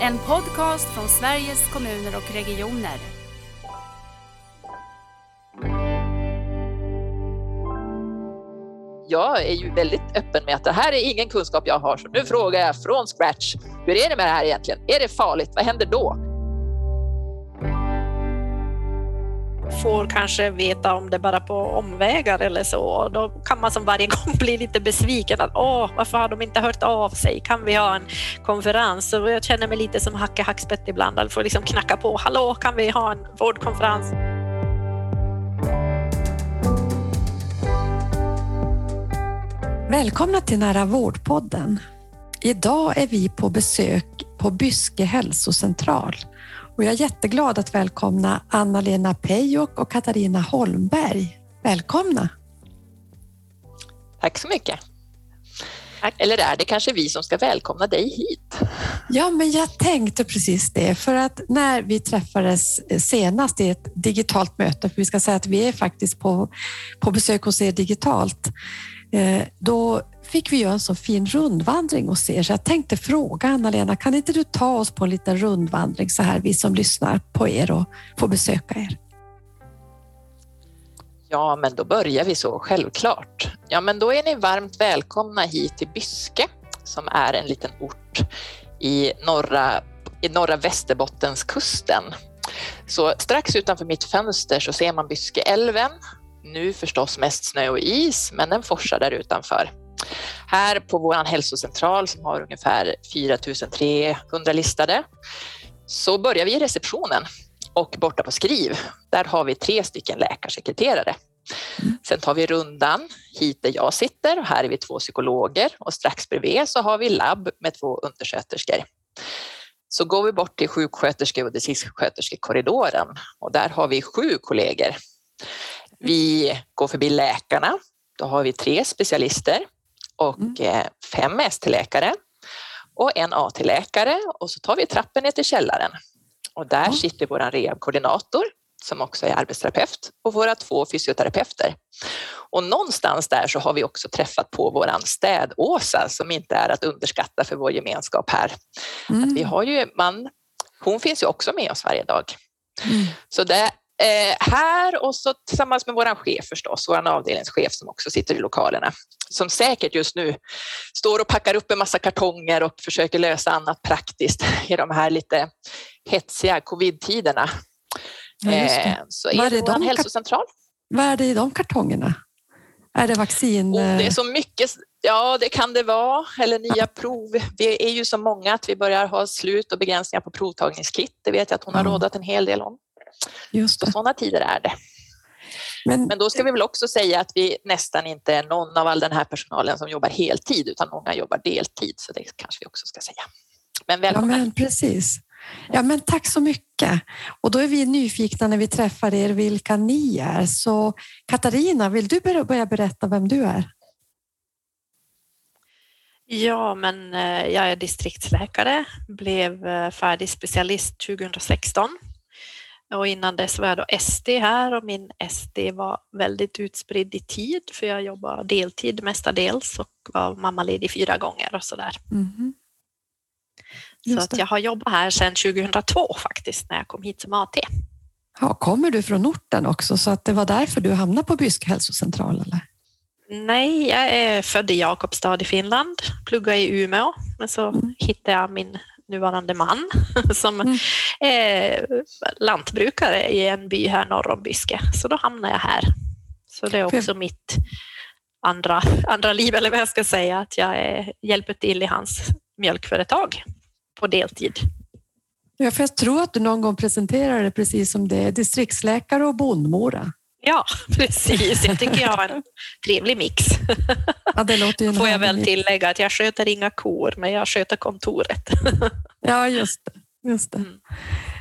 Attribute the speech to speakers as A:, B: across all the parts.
A: En podcast från Sveriges kommuner och regioner.
B: jag är ju väldigt öppen med att det här är ingen kunskap jag har, så nu frågar jag från scratch. Hur är det med det här egentligen? Är det farligt? Vad händer då?
C: Får kanske veta om det bara på omvägar eller så. Då kan man som varje gång bli lite besviken. Att, Åh, varför har de inte hört av sig? Kan vi ha en konferens? Så jag känner mig lite som Hacke Hackspett ibland. Jag får liksom knacka på. Hallå, kan vi ha en vårdkonferens?
D: Välkomna till Nära vårdpodden. Idag är vi på besök på Byske hälsocentral och jag är jätteglad att välkomna Anna-Lena Pejok och Katarina Holmberg. Välkomna!
B: Tack så mycket. Tack. Eller är det kanske vi som ska välkomna dig hit?
D: Ja, men jag tänkte precis det. För att när vi träffades senast i ett digitalt möte, för vi ska säga att vi är faktiskt på, på besök hos er digitalt, Eh, då fick vi göra en så fin rundvandring hos er. Så jag tänkte fråga Anna-Lena, kan inte du ta oss på en liten rundvandring så här, vi som lyssnar på er och får besöka er?
B: Ja, men då börjar vi så, självklart. Ja, men då är ni varmt välkomna hit till Byske som är en liten ort i norra, i norra Västerbottenskusten. Så strax utanför mitt fönster så ser man Byskeälven nu förstås mest snö och is, men den forsar där utanför. Här på vår hälsocentral som har ungefär 4300 listade så börjar vi i receptionen och borta på skriv, där har vi tre stycken läkarsekreterare. Sen tar vi rundan hit där jag sitter och här är vi två psykologer och strax bredvid så har vi labb med två undersköterskor. Så går vi bort till sjuksköterske och distriktssköterskekorridoren och där har vi sju kollegor. Vi går förbi läkarna. Då har vi tre specialister och mm. Eh, fem ST-läkare och en AT-läkare och så tar vi trappen ner till källaren. Och där mm. sitter vår rehabkoordinator som också är arbetsterapeut och våra två fysioterapeuter. Och någonstans där så har vi också träffat på våran städåsa som inte är att underskatta för vår gemenskap här. Mm. Att vi har ju man, hon finns ju också med oss varje dag. Mm. Så det Eh, här och så tillsammans med vår chef förstås, vår avdelningschef som också sitter i lokalerna, som säkert just nu står och packar upp en massa kartonger och försöker lösa annat praktiskt i de här lite hetsiga covid-tiderna. Ja, eh, så är, är det vår hälsocentral.
D: Vad är det i de kartongerna? Är det vaccin?
B: Och det är så mycket. Ja, det kan det vara. Eller nya prov. Vi är ju så många att vi börjar ha slut och begränsningar på provtagningskit. Det vet jag att hon har rådat en hel del om. Just det. sådana tider är det. Men, Men då ska vi väl också säga att vi nästan inte är någon av all den här personalen som jobbar heltid utan många jobbar deltid så det kanske vi också ska säga. Men välkomna.
D: Ja, men precis. Ja, men tack så mycket. Och då är vi nyfikna när vi träffar er vilka ni är. Så Katarina, vill du börja berätta vem du är?
C: Ja, men eh, jag är distriktsläkare, blev eh, färdig specialist 2016 och innan dess var jag då SD här och min SD var väldigt utspridd i tid för jag jobbade deltid mestadels och var mammaledig fyra gånger och sådär. Mm. Så att jag har jobbat här sedan 2002 faktiskt när jag kom hit som AT.
D: Ja, kommer du från orten också så att det var därför du hamnade på Byske hälsocentral? Eller?
C: Nej, jag är född i Jakobstad i Finland, pluggade i Umeå, men så mm. hittade jag min nuvarande man som mm. är lantbrukare i en by här norr om Byske. Så då hamnar jag här. Så det är också mitt andra, andra liv, eller vad jag ska säga, att jag är, hjälper till i hans mjölkföretag på deltid.
D: Ja, för jag tror att du någon gång presenterade det precis som det är distriktsläkare och bondmora.
C: Ja, precis. Jag tycker jag har en trevlig mix. Ja, det låter ju Får jag väl tillägga att jag sköter inga kor, men jag sköter kontoret.
D: Ja, just det. Just det.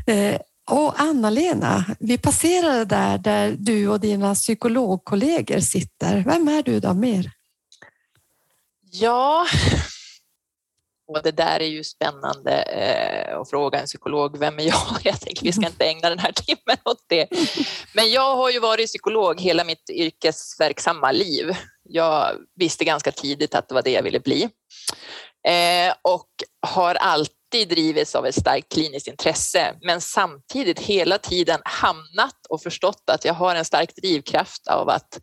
D: Mm. Eh, och Anna-Lena, vi passerade där, där du och dina psykologkollegor sitter. Vem är du då mer?
B: Ja, och det där är ju spännande eh, att fråga en psykolog, vem är jag? Jag tänker vi ska inte ägna den här timmen åt det. Men jag har ju varit psykolog hela mitt yrkesverksamma liv. Jag visste ganska tidigt att det var det jag ville bli. Eh, och har alltid alltid drivits av ett starkt kliniskt intresse men samtidigt hela tiden hamnat och förstått att jag har en stark drivkraft av att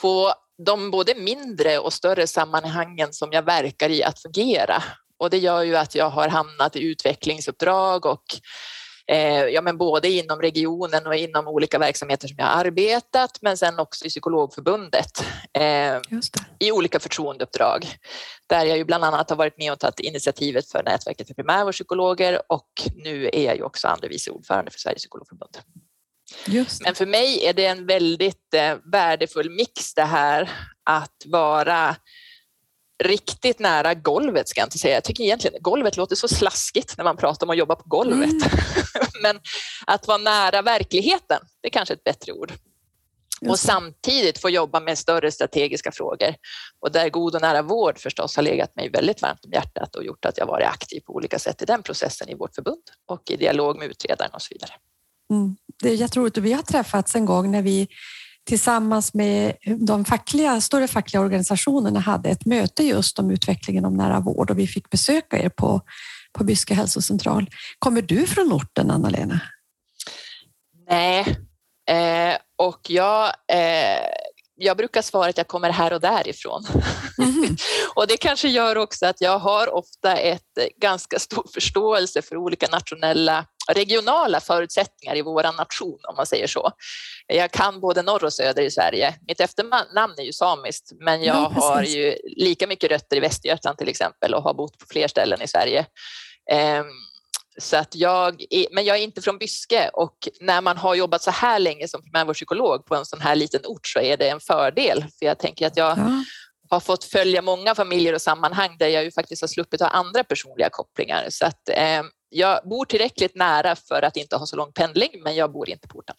B: få de både mindre och större sammanhangen som jag verkar i att fungera. Och det gör ju att jag har hamnat i utvecklingsuppdrag och eh, ja, men både inom regionen och inom olika verksamheter som jag har arbetat, men sen också i Psykologförbundet eh, i olika förtroendeuppdrag. Där jag ju bland annat har varit med och tagit initiativet för nätverket för primärvårdspsykologer och nu är jag ju också andre vice ordförande för Sveriges psykologförbund. Men för mig är det en väldigt eh, värdefull mix det här att vara riktigt nära golvet ska jag inte säga. Jag tycker egentligen golvet låter så slaskigt när man pratar om att jobba på golvet. Mm. Men att vara nära verkligheten, det är kanske ett bättre ord. Och samtidigt få jobba med större strategiska frågor och där god och nära vård förstås har legat mig väldigt varmt om hjärtat och gjort att jag varit aktiv på olika sätt i den processen i vårt förbund och i dialog med utredaren och så vidare.
D: Mm. Det är jätteroligt och vi har träffats en gång när vi tillsammans med de fackliga, större fackliga organisationerna hade ett möte just om utvecklingen om nära vård och vi fick besöka er på, på Byske hälsocentral. Kommer du från orten, Anna-Lena?
B: Nej, eh, och jag, eh, jag brukar svara att jag kommer här och därifrån. Mm. och det kanske gör också att jag har ofta ett ganska stor förståelse för olika nationella regionala förutsättningar i vår nation om man säger så. Jag kan både norr och söder i Sverige. Mitt efternamn är ju samiskt men jag ja, har ju lika mycket rötter i Västergötland till exempel och har bott på fler ställen i Sverige. Ehm, så att jag är, men jag är inte från Byske och när man har jobbat så här länge som primärvårdspsykolog på en sån här liten ort så är det en fördel. För jag tänker att jag ja. har fått följa många familjer och sammanhang där jag ju faktiskt har sluppit ha andra personliga kopplingar. Så att eh, jag bor tillräckligt nära för att inte ha så lång pendling, men jag bor inte på orten.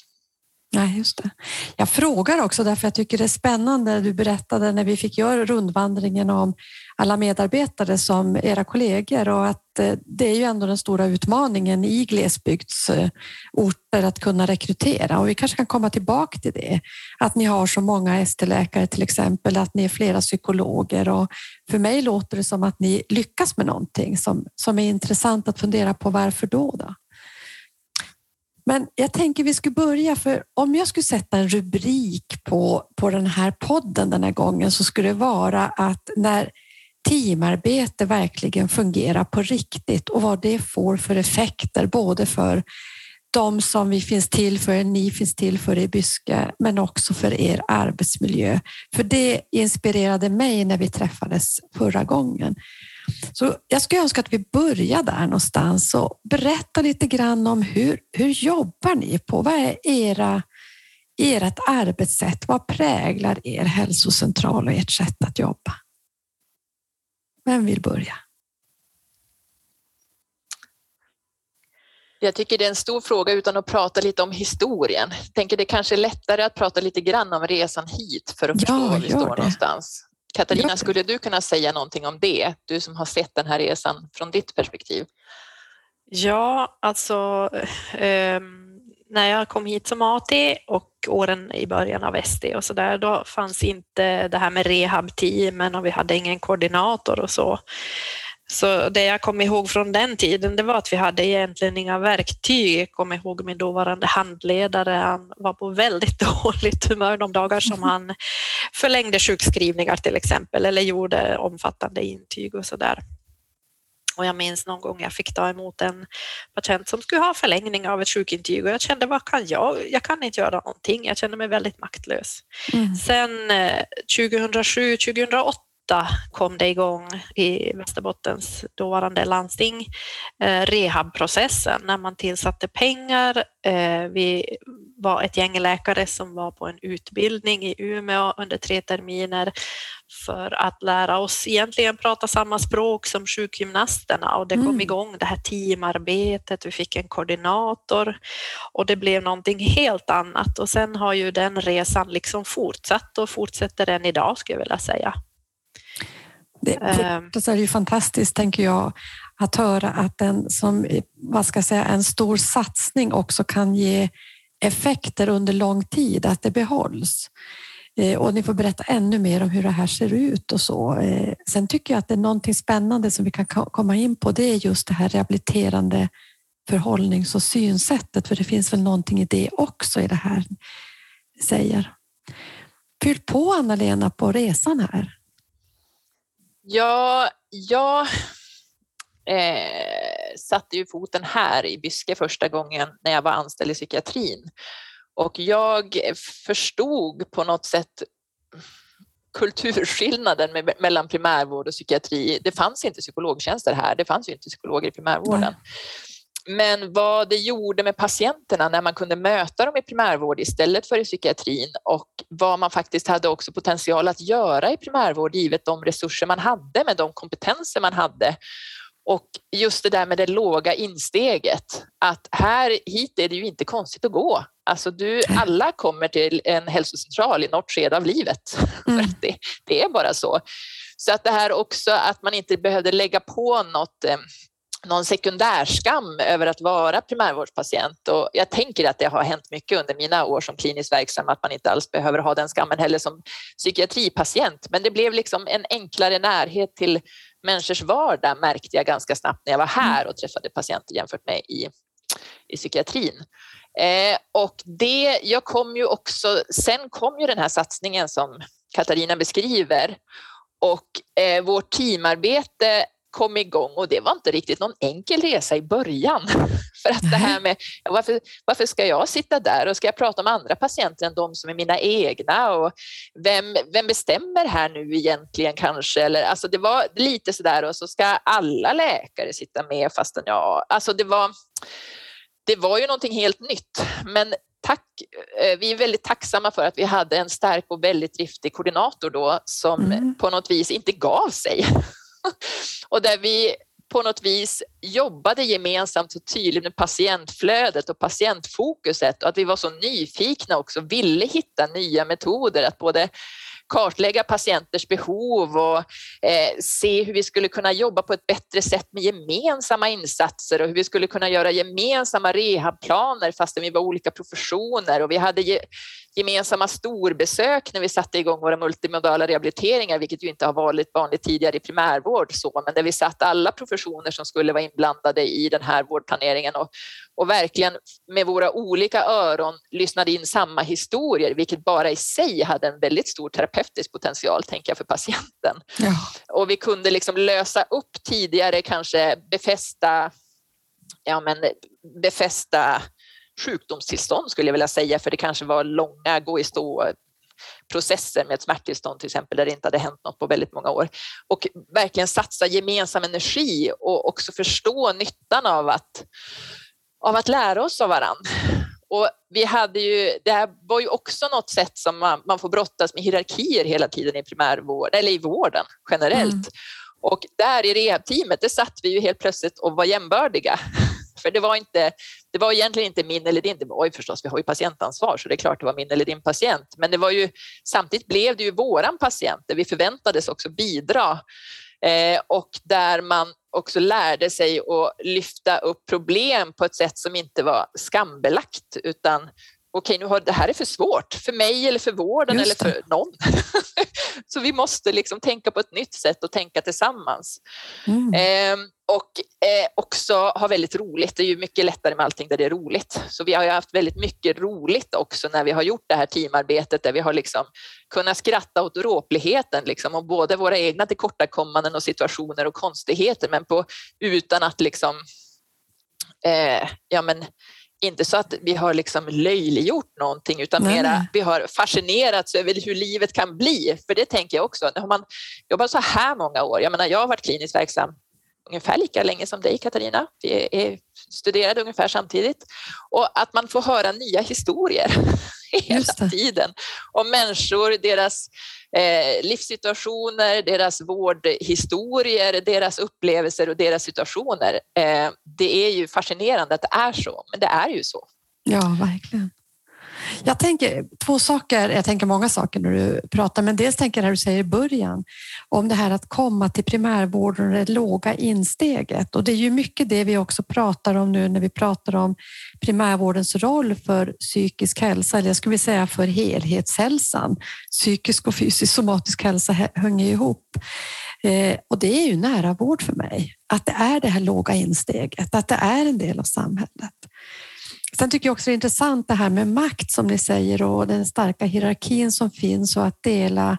D: Nej, just det. Jag frågar också därför jag tycker det är spännande. Du berättade när vi fick göra rundvandringen om alla medarbetare som era kollegor och att eh, det är ju ändå den stora utmaningen i glesbygdsorter att kunna rekrytera och vi kanske kan komma tillbaka till det. Att ni har så många ST-läkare till exempel, att ni är flera psykologer och för mig låter det som att ni lyckas med någonting som, som är intressant att fundera på varför då? då? Men jag tänker vi skulle börja, för om jag skulle sätta en rubrik på, på den här podden den här gången så skulle det vara att när teamarbete verkligen fungerar på riktigt och vad det får för effekter, både för de som vi finns till för, ni finns till för i Byske, men också för er arbetsmiljö. För det inspirerade mig när vi träffades förra gången. Så jag skulle önska att vi börjar där någonstans och berätta lite grann om hur, hur jobbar ni på? Vad är era, ert arbetssätt? Vad präglar er hälsocentral och ert sätt att jobba? Vem vill börja?
B: Jag tycker det är en stor fråga utan att prata lite om historien. Jag tänker det kanske är lättare att prata lite grann om resan hit för att förstå ja, var vi står det. någonstans. Katarina, skulle du kunna säga någonting om det? Du som har sett den här resan från ditt perspektiv.
C: Ja, alltså eh, när jag kom hit som AT och åren i början av SD och så där, då fanns inte det här med rehabteamen och vi hade ingen koordinator och så. Så det jag kom ihåg från den tiden, det var att vi hade egentligen inga verktyg. Jag kommer ihåg min dåvarande handledare, han var på väldigt dåligt humör de dagar som han förlängde sjukskrivningar till exempel, eller gjorde omfattande intyg och så där. Och jag minns någon gång jag fick ta emot en patient som skulle ha förlängning av ett sjukintyg och jag kände, vad kan jag? Jag kan inte göra någonting. Jag kände mig väldigt maktlös. Mm. Sen 2007, eh, 2008 kom det igång i Västerbottens dåvarande landsting eh, rehabprocessen när man tillsatte pengar. Eh, vi var ett gäng läkare som var på en utbildning i Umeå under tre terminer för att lära oss egentligen prata samma språk som sjukgymnasterna och det kom mm. igång det här teamarbetet, vi fick en koordinator och det blev någonting helt annat och sen har ju den resan liksom fortsatt och fortsätter än idag skulle jag vilja säga.
D: Det, ehm. det är ju fantastiskt, tänker jag, att höra att en, som, vad ska jag säga, en stor satsning också kan ge effekter under lång tid, att det behålls. Eh, och ni får berätta ännu mer om hur det här ser ut och så. Eh, sen tycker jag att det är någonting spännande som vi kan komma in på. Det är just det här rehabiliterande förhållnings och synsättet, för det finns väl någonting i det också i det här säger. Fyll på Anna-Lena på resan här.
B: Ja, jag eh, satte ju foten här i Byske första gången när jag var anställd i psykiatrin. Och jag förstod på något sätt kulturskillnaden med, mellan primärvård och psykiatri. Det fanns inte psykologtjänster här, det fanns ju inte psykologer i primärvården. Nej. Men vad det gjorde med patienterna när man kunde möta dem i primärvård istället för i psykiatrin och vad man faktiskt hade också potential att göra i primärvård givet de resurser man hade med de kompetenser man hade. Och just det där med det låga insteget, att här hit är det ju inte konstigt att gå. Alltså du, alla kommer till en hälsocentral i något skede av livet. Mm. det, det, är bara så. Så att det här också att man inte behövde lägga på något eh, någon sekundärskam över att vara primärvårdspatient och jag tänker att det har hänt mycket under mina år som kliniskt verksam att man inte alls behöver ha den skammen heller som psykiatripatient. Men det blev liksom en enklare närhet till människors vardag märkte jag ganska snabbt när jag var här mm. och träffade patienter jämfört med i, i psykiatrin. Eh, och det, jag kom ju också, sen kom ju den här satsningen som Katarina beskriver och eh, vårt teamarbete kom igång och det var inte riktigt någon enkel resa i början. För att det här med varför, varför ska jag sitta där och ska jag prata med andra patienter än de som är mina egna och vem, vem bestämmer här nu egentligen kanske? Eller, alltså det var lite sådär och så ska alla läkare sitta med fastän jag, alltså det var, det var ju någonting helt nytt. Men tack, eh, vi är väldigt tacksamma för att vi hade en stark och väldigt driftig koordinator då som mm. på något vis inte gav sig och där vi på något vis jobbade gemensamt och tydligt med patientflödet och patientfokuset och att vi var så nyfikna också, ville hitta nya metoder att både kartlägga patienters behov och eh, se hur vi skulle kunna jobba på ett bättre sätt med gemensamma insatser och hur vi skulle kunna göra gemensamma rehabplaner fastän vi var olika professioner. Och vi hade ge, gemensamma storbesök när vi satte igång våra multimodala rehabiliteringar, vilket ju inte har varit vanligt tidigare i primärvård, så, men där vi satt alla professioner som skulle vara inblandade i den här vårdplaneringen och, och verkligen med våra olika öron lyssnade in samma historier, vilket bara i sig hade en väldigt stor terapeutisk potential, tänker jag, för patienten. Ja. Och vi kunde liksom lösa upp tidigare, kanske befästa, ja men befästa sjukdomstillstånd skulle jag vilja säga, för det kanske var långa gå i stå processer med ett smärttillstånd till exempel där det inte hade hänt något på väldigt många år och verkligen satsa gemensam energi och också förstå nyttan av att, av att lära oss av varandra. Och vi hade ju, det här var ju också något sätt som man, man får brottas med hierarkier hela tiden i primärvård eller i vården generellt. Mm. Och där i rehabteamet, det satt vi ju helt plötsligt och var jämbördiga. För det var, inte, det var egentligen inte min eller din, det var ju förstås, vi har ju patientansvar så det är klart det var min eller din patient. Men det var ju, samtidigt blev det ju våran patient där vi förväntades också bidra eh, och där man också lärde sig att lyfta upp problem på ett sätt som inte var skambelagt utan okej, nu har, det här är för svårt för mig eller för vården eller för någon. så vi måste liksom tänka på ett nytt sätt och tänka tillsammans. Mm. Eh, och eh, också ha väldigt roligt. Det är ju mycket lättare med allting där det är roligt. Så vi har haft väldigt mycket roligt också när vi har gjort det här teamarbetet där vi har liksom kunnat skratta åt dråpligheten liksom, och både våra egna tillkortakommanden och situationer och konstigheter men på, utan att liksom eh, ja, men, inte så att vi har liksom löjliggjort någonting utan Nej. mera vi har fascinerats över hur livet kan bli. För det tänker jag också, har man jobbat så här många år, jag menar jag har varit kliniskt verksam ungefär lika länge som dig Katarina, vi är, studerade ungefär samtidigt och att man får höra nya historier hela tiden om människor, deras eh, livssituationer, deras vårdhistorier, deras upplevelser och deras situationer. Eh, det är ju fascinerande att det är så, men det är ju så.
D: Ja, verkligen. Jag tänker två saker, jag tänker många saker när du pratar, men dels tänker jag det du säger i början om det här att komma till primärvården och det låga insteget. Och det är ju mycket det vi också pratar om nu när vi pratar om primärvårdens roll för psykisk hälsa, eller jag skulle säga för helhetshälsan. Psykisk och fysisk somatisk hälsa hänger ihop. Eh, och det är ju nära vård för mig, att det är det här låga insteget, att det är en del av samhället. Sen tycker jag också det är intressant det här med makt som ni säger och den starka hierarkin som finns och att dela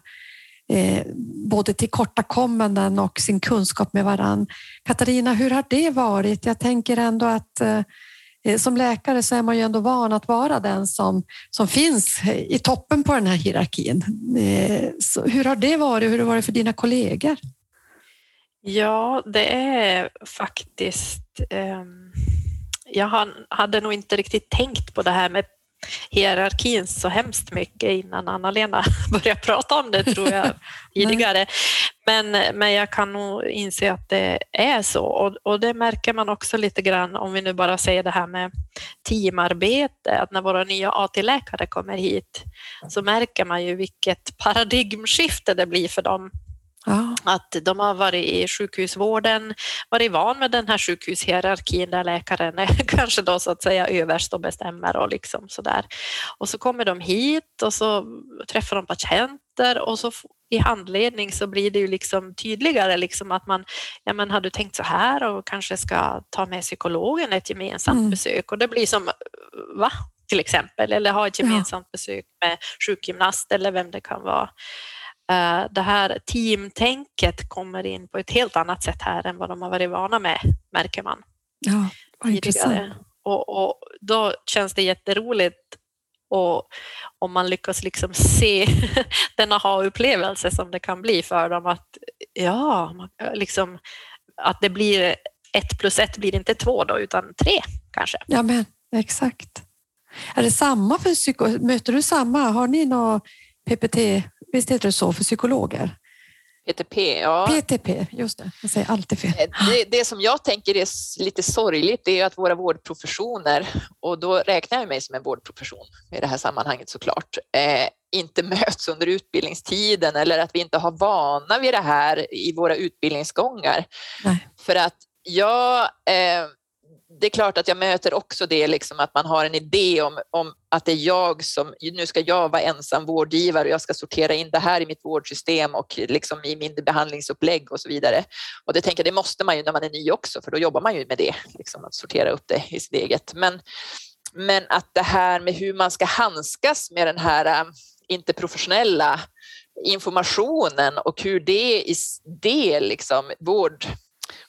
D: eh, både tillkortakommanden och sin kunskap med varann. Katarina, hur har det varit? Jag tänker ändå att eh, eh, som läkare så är man ju ändå van att vara den som, som finns i toppen på den här hierarkin. Eh, så hur har det varit? Hur har det varit för dina kollegor?
C: Ja, det är faktiskt ehm, jag hade nog inte riktigt tänkt på det här med hierarkin så hemskt mycket innan Anna-Lena började prata om det tror jag tidigare. Men, men jag kan nog inse att det är så. Och, och det märker man också lite grann om vi nu bara säger det här med teamarbete, att när våra nya AT-läkare kommer hit så märker man ju vilket paradigmskifte det blir för dem Ja. Att de har varit i sjukhusvården, varit van med den här sjukhushierarkin där läkaren är kanske då så att säga överst och bestämmer och liksom sådär. Och så kommer de hit och så träffar de patienter och så i handledning så blir det ju liksom tydligare liksom att man, ja men har du tänkt så här och kanske ska ta med psykologen ett gemensamt mm. besök och det blir som, va? Till exempel, eller ha ett gemensamt ja. besök med sjukgymnast eller vem det kan vara. Eh, det här teamtänket kommer in på ett helt annat sätt här än vad de har varit vana med, märker man.
D: Ja, intressant.
C: Och, och då känns det jätteroligt och om man lyckas liksom se den aha-upplevelse som det kan bli för dem att ja, liksom, att det blir ett plus ett blir inte två då utan tre kanske.
D: Ja men exakt. Är det samma för psyko... Möter du samma? Har ni något PPT Visst heter det så för psykologer?
B: PTP, ja.
D: PTP, just det. Jag säger alltid fel.
B: Eh, det, det som jag tänker är lite sorgligt det är att våra vårdprofessioner, och då räknar jag mig som en vårdprofession i det här sammanhanget såklart, eh, inte möts under utbildningstiden eller att vi inte har vana vid det här i våra utbildningsgångar. Nej. För att jag eh, det är klart att jag möter också det, liksom att man har en idé om, om att det är jag som, nu ska jag vara ensam vårdgivare och jag ska sortera in det här i mitt vårdsystem och liksom i min behandlingsupplägg och så vidare. Och det tänker jag, det måste man ju när man är ny också, för då jobbar man ju med det, liksom att sortera upp det i sitt eget. Men, men att det här med hur man ska handskas med den här äh, inte professionella informationen och hur det i det liksom vård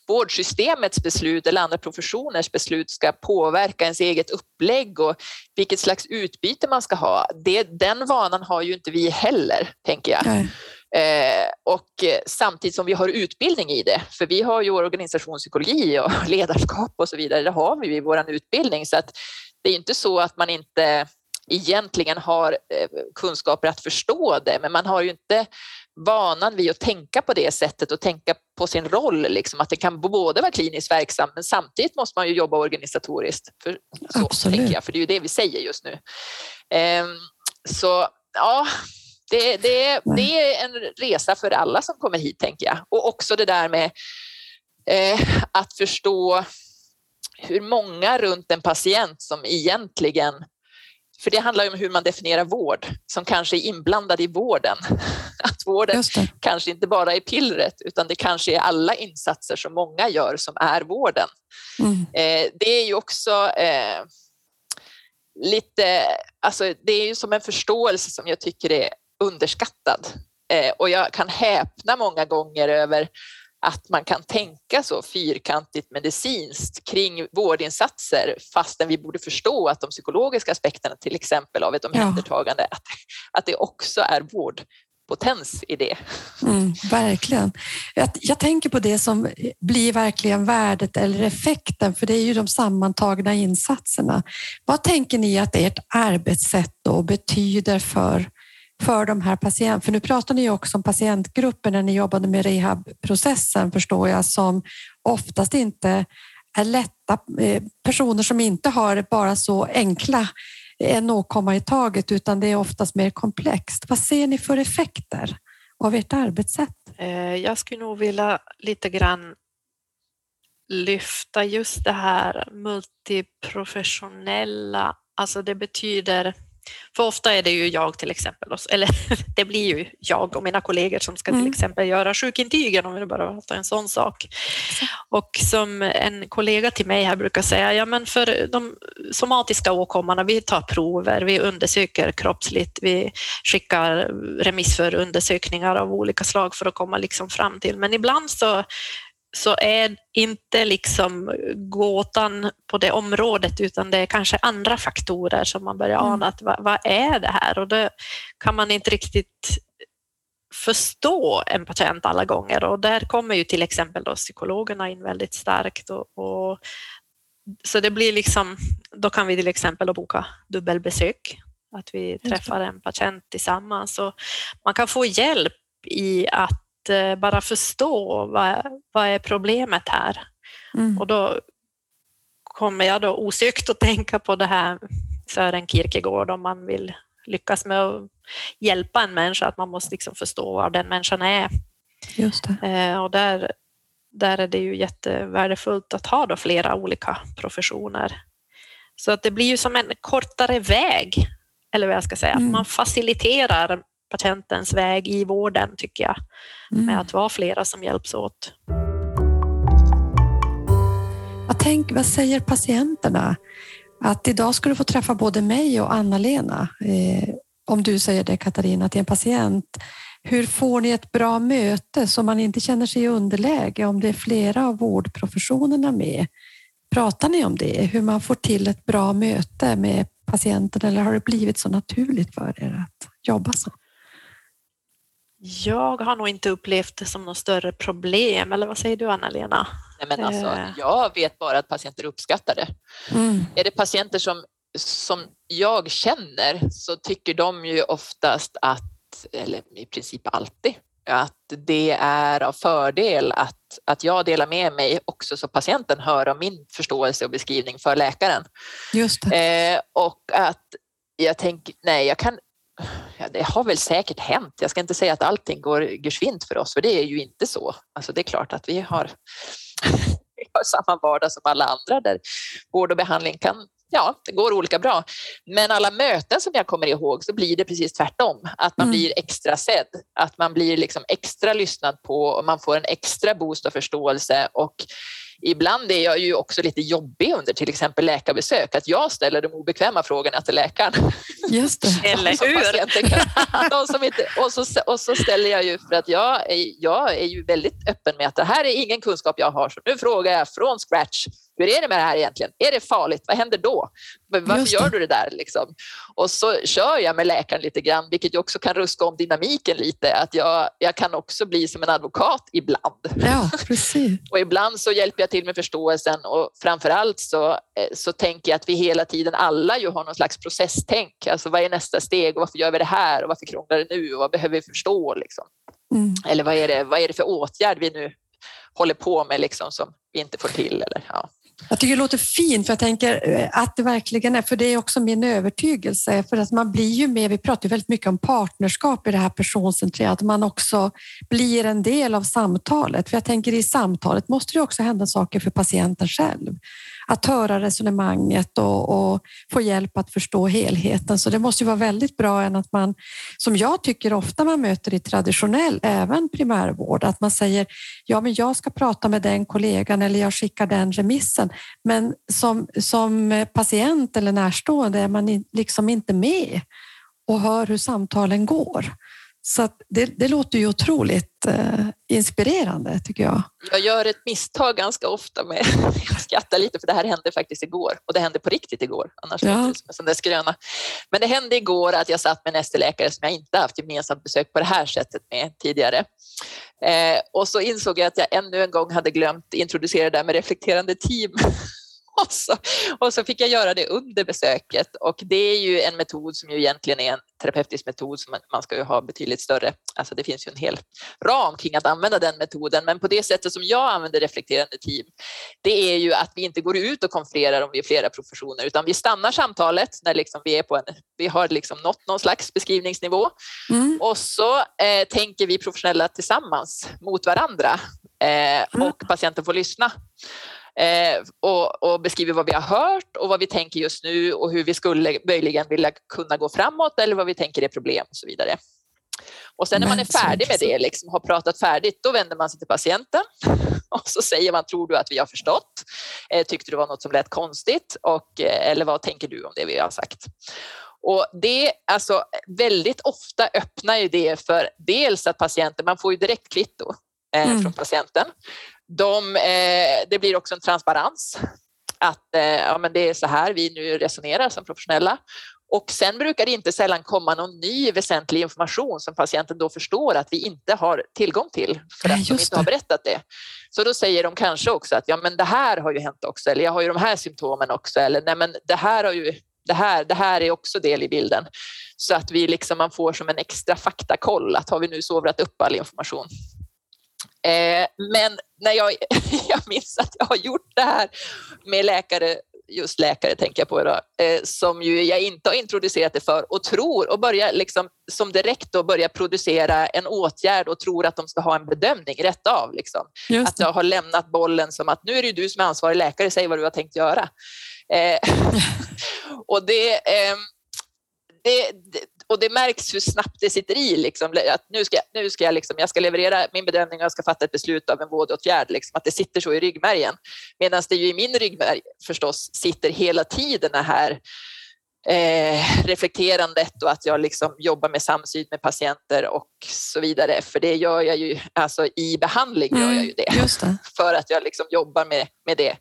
B: vårdsystemets beslut eller andra professioners beslut ska påverka ens eget upplägg och vilket slags utbyte man ska ha. Det, den vanan har ju inte vi heller, tänker jag. Eh, och samtidigt som vi har utbildning i det, för vi har ju organisationspsykologi och ledarskap och så vidare, det har vi i vår utbildning. Så att det är inte så att man inte egentligen har eh, kunskaper att förstå det, men man har ju inte vanan vid att tänka på det sättet och tänka på sin roll, liksom, att det kan både vara kliniskt verksam men samtidigt måste man ju jobba organisatoriskt. För, så Absolut. tänker jag, för det är ju det vi säger just nu. Um, så ja, det, det, det är en resa för alla som kommer hit, tänker jag. Och också det där med eh, att förstå hur många runt en patient som egentligen för det handlar ju om hur man definierar vård som kanske är inblandad i vården. Att vården kanske inte bara är pillret utan det kanske är alla insatser som många gör som är vården. Mm. Eh, det är ju också eh, lite, alltså det är ju som en förståelse som jag tycker är underskattad. Eh, och jag kan häpna många gånger över att man kan tänka så fyrkantigt medicinskt kring vårdinsatser fastän vi borde förstå att de psykologiska aspekterna till exempel av ett omhändertagande, ja. att, att det också är vård potens i det.
D: Mm, verkligen. Jag, jag, tänker på det som blir verkligen värdet eller effekten, för det är ju de sammantagna insatserna. Vad tänker ni att ert arbetssätt då betyder för för de här patienterna? För nu pratar ni också om patientgrupper när ni jobbade med rehabprocessen förstår jag som oftast inte är lätta eh, personer som inte har bara så enkla eh, en åkomma i taget utan det är oftast mer komplext. Vad ser ni för effekter av ert arbetssätt?
C: Eh, jag skulle nog vilja lite grann lyfta just det här multiprofessionella, alltså det betyder för ofta är det ju jag till exempel, eller det blir ju jag och mina kollegor som ska till mm. exempel göra sjukintygen om vi bara tar en sån sak. Och som en kollega till mig här brukar säga, ja men för de somatiska åkommorna, vi tar prover, vi undersöker kroppsligt, vi skickar remiss för undersökningar av olika slag för att komma liksom fram till, men ibland så så är inte liksom gåtan på det området utan det är kanske andra faktorer som man börjar mm. ana att vad, vad är det här? Och då kan man inte riktigt förstå en patient alla gånger och där kommer ju till exempel då psykologerna in väldigt starkt. Och, och, så det blir liksom, då kan vi till exempel boka dubbelbesök, att vi träffar en patient tillsammans och man kan få hjälp i att Eh, bara förstå vad, vad är problemet här? Mm. Och då kommer jag då osökt att tänka på det här Sören Kierkegaard om man vill lyckas med att hjälpa en människa, att man måste liksom förstå vad den människan är.
D: Just
C: eh, och där, där är det ju jättevärdefullt att ha då flera olika professioner. Så att det blir ju som en kortare väg, eller vad jag ska säga, mm. att man faciliterar patientens väg i vården, tycker jag, mm. med att vara flera som hjälps åt.
D: Vad, tänk, vad säger patienterna? Att idag ska du få träffa både mig och Anna-Lena. Eh, om du säger det Katarina till en patient. Hur får ni ett bra möte så man inte känner sig i underläge om det är flera av vårdprofessionerna med? Pratar ni om det? Hur man får till ett bra möte med patienten eller har det blivit så naturligt för er att jobba så?
C: Jag har nog inte upplevt det som något större problem, eller vad säger du Anna-Lena?
B: Nej, men alltså, eh. jag vet bara att patienter uppskattar det. Mm. Är det patienter som, som jag känner så tycker de ju oftast att, eller i princip alltid, att det är av fördel att, att jag delar med mig också så patienten hör om min förståelse och beskrivning för läkaren.
D: Just
B: eh, och att jag tänker, nej, jag kan det har väl säkert hänt. Jag ska inte säga att allting går geschwint för oss, för det är ju inte så. Alltså det är klart att vi har, vi har samma vardag som alla andra där vård och behandling kan ja, det går olika bra. Men alla möten som jag kommer ihåg så blir det precis tvärtom. Att man mm. blir extra sedd, att man blir liksom extra lyssnad på och man får en extra boost av förståelse och ibland är jag ju också lite jobbig under till exempel läkarbesök, att jag ställer de obekväma frågorna till läkaren.
D: Just det.
C: Eller hur?
B: de som inte, och, så, och så ställer jag ju för att jag är, jag är ju väldigt öppen med att det här är ingen kunskap jag har, så nu frågar jag från scratch hur är det med det här egentligen? Är det farligt? Vad händer då? Varför gör du det där? Liksom? Och så kör jag med läkaren lite grann, vilket också kan ruska om dynamiken lite. Att jag, jag kan också bli som en advokat ibland.
D: Ja, precis.
B: och ibland så hjälper jag till med förståelsen och framför allt så, eh, så tänker jag att vi hela tiden alla ju har någon slags processtänk. Alltså vad är nästa steg och varför gör vi det här och varför krånglar det nu och vad behöver vi förstå? Liksom? Mm. Eller vad är, det, vad är det för åtgärd vi nu håller på med liksom, som vi inte får till? Eller, ja.
D: Jag tycker det låter fint, för jag tänker eh, att det verkligen är, för det är också min övertygelse, för att man blir ju med, vi pratar ju väldigt mycket om partnerskap i det här personcentrerade, att man också blir en del av samtalet. För jag tänker i samtalet måste det också hända saker för patienten själv att höra resonemanget och, och, få hjälp att förstå helheten. Så det måste ju vara väldigt bra än att man, som jag tycker ofta man möter i traditionell, även primärvård, att man säger ja, men jag ska prata med den kollegan eller jag skickar den remissen. Men som, som patient eller närstående är man liksom inte med och hör hur samtalen går. Så det, det, låter ju otroligt eh, inspirerande tycker jag.
B: Jag gör ett misstag ganska ofta med, jag skrattar lite för det här hände faktiskt igår och det hände på riktigt igår, annars ja. låter det som en skröna. Men det hände igår att jag satt med en ST-läkare som jag inte haft gemensamt besök på det här sättet med tidigare. Eh, och så insåg jag att jag ännu en gång hade glömt introducera det där med reflekterande team och, så, och så fick jag göra det under besöket och det är ju en metod som ju egentligen är en terapeutisk metod som man ska ju ha betydligt större, alltså det finns ju en hel ram kring att använda den metoden, men på det sättet som jag använder reflekterande team, det är ju att vi inte går ut och konfererar om vi är flera professioner, utan vi stannar samtalet när liksom vi är på en, vi har liksom nått någon slags beskrivningsnivå mm. och så eh, tänker vi professionella tillsammans mot varandra eh, mm. och patienten får lyssna och, och, beskriver vad vi har hört och vad vi tänker just nu och hur vi skulle möjligen vilja kunna gå framåt eller vad vi tänker är problem och så vidare. Och sen när man är färdig med det, liksom, har pratat färdigt, då vänder man sig till patienten och så säger man, tror du att vi har förstått? Eh, tyckte du var något som lät konstigt? Och, eh, eller vad tänker du om det vi har sagt? Och det, alltså, väldigt ofta öppnar ju det för dels att patienten, man får ju direkt kvitto eh, mm. från patienten. De, eh, det blir också en transparens att eh, ja, men det är så här vi nu resonerar som professionella. Och sen brukar det inte sällan komma någon ny väsentlig information som patienten då förstår att vi inte har tillgång till för att de inte har berättat det. Så då säger de kanske också att ja, men det här har ju hänt också eller jag har ju de här symptomen också eller nej, men det här har ju det här, det här är också del i bilden. Så att vi liksom, man får som en extra faktakoll att har vi nu sovrat upp all information. Eh, men när jag, jag minns att jag har gjort det här med läkare just läkare tänker jag på idag, eh, som ju jag inte har introducerat det för och tror och börjar liksom som direkt då börja producera en åtgärd och tror att de ska ha en bedömning rätt av. Liksom. Att jag har lämnat bollen som att nu är det du som är ansvarig läkare, säg vad du har tänkt göra. Eh, och det, eh, det, det, och det märks hur snabbt det sitter i. Liksom, att nu ska, nu ska jag, liksom, jag ska leverera min bedömning och jag ska fatta ett beslut av en vårdåtgärd. Liksom, att det sitter så i ryggmärgen. Medan det ju i min ryggmärg förstås sitter hela tiden det här eh, reflekterandet och att jag liksom jobbar med samsyn med patienter och så vidare. För det gör jag ju, alltså i behandling gör jag ju det. Mm, det. För att jag liksom jobbar med, med det.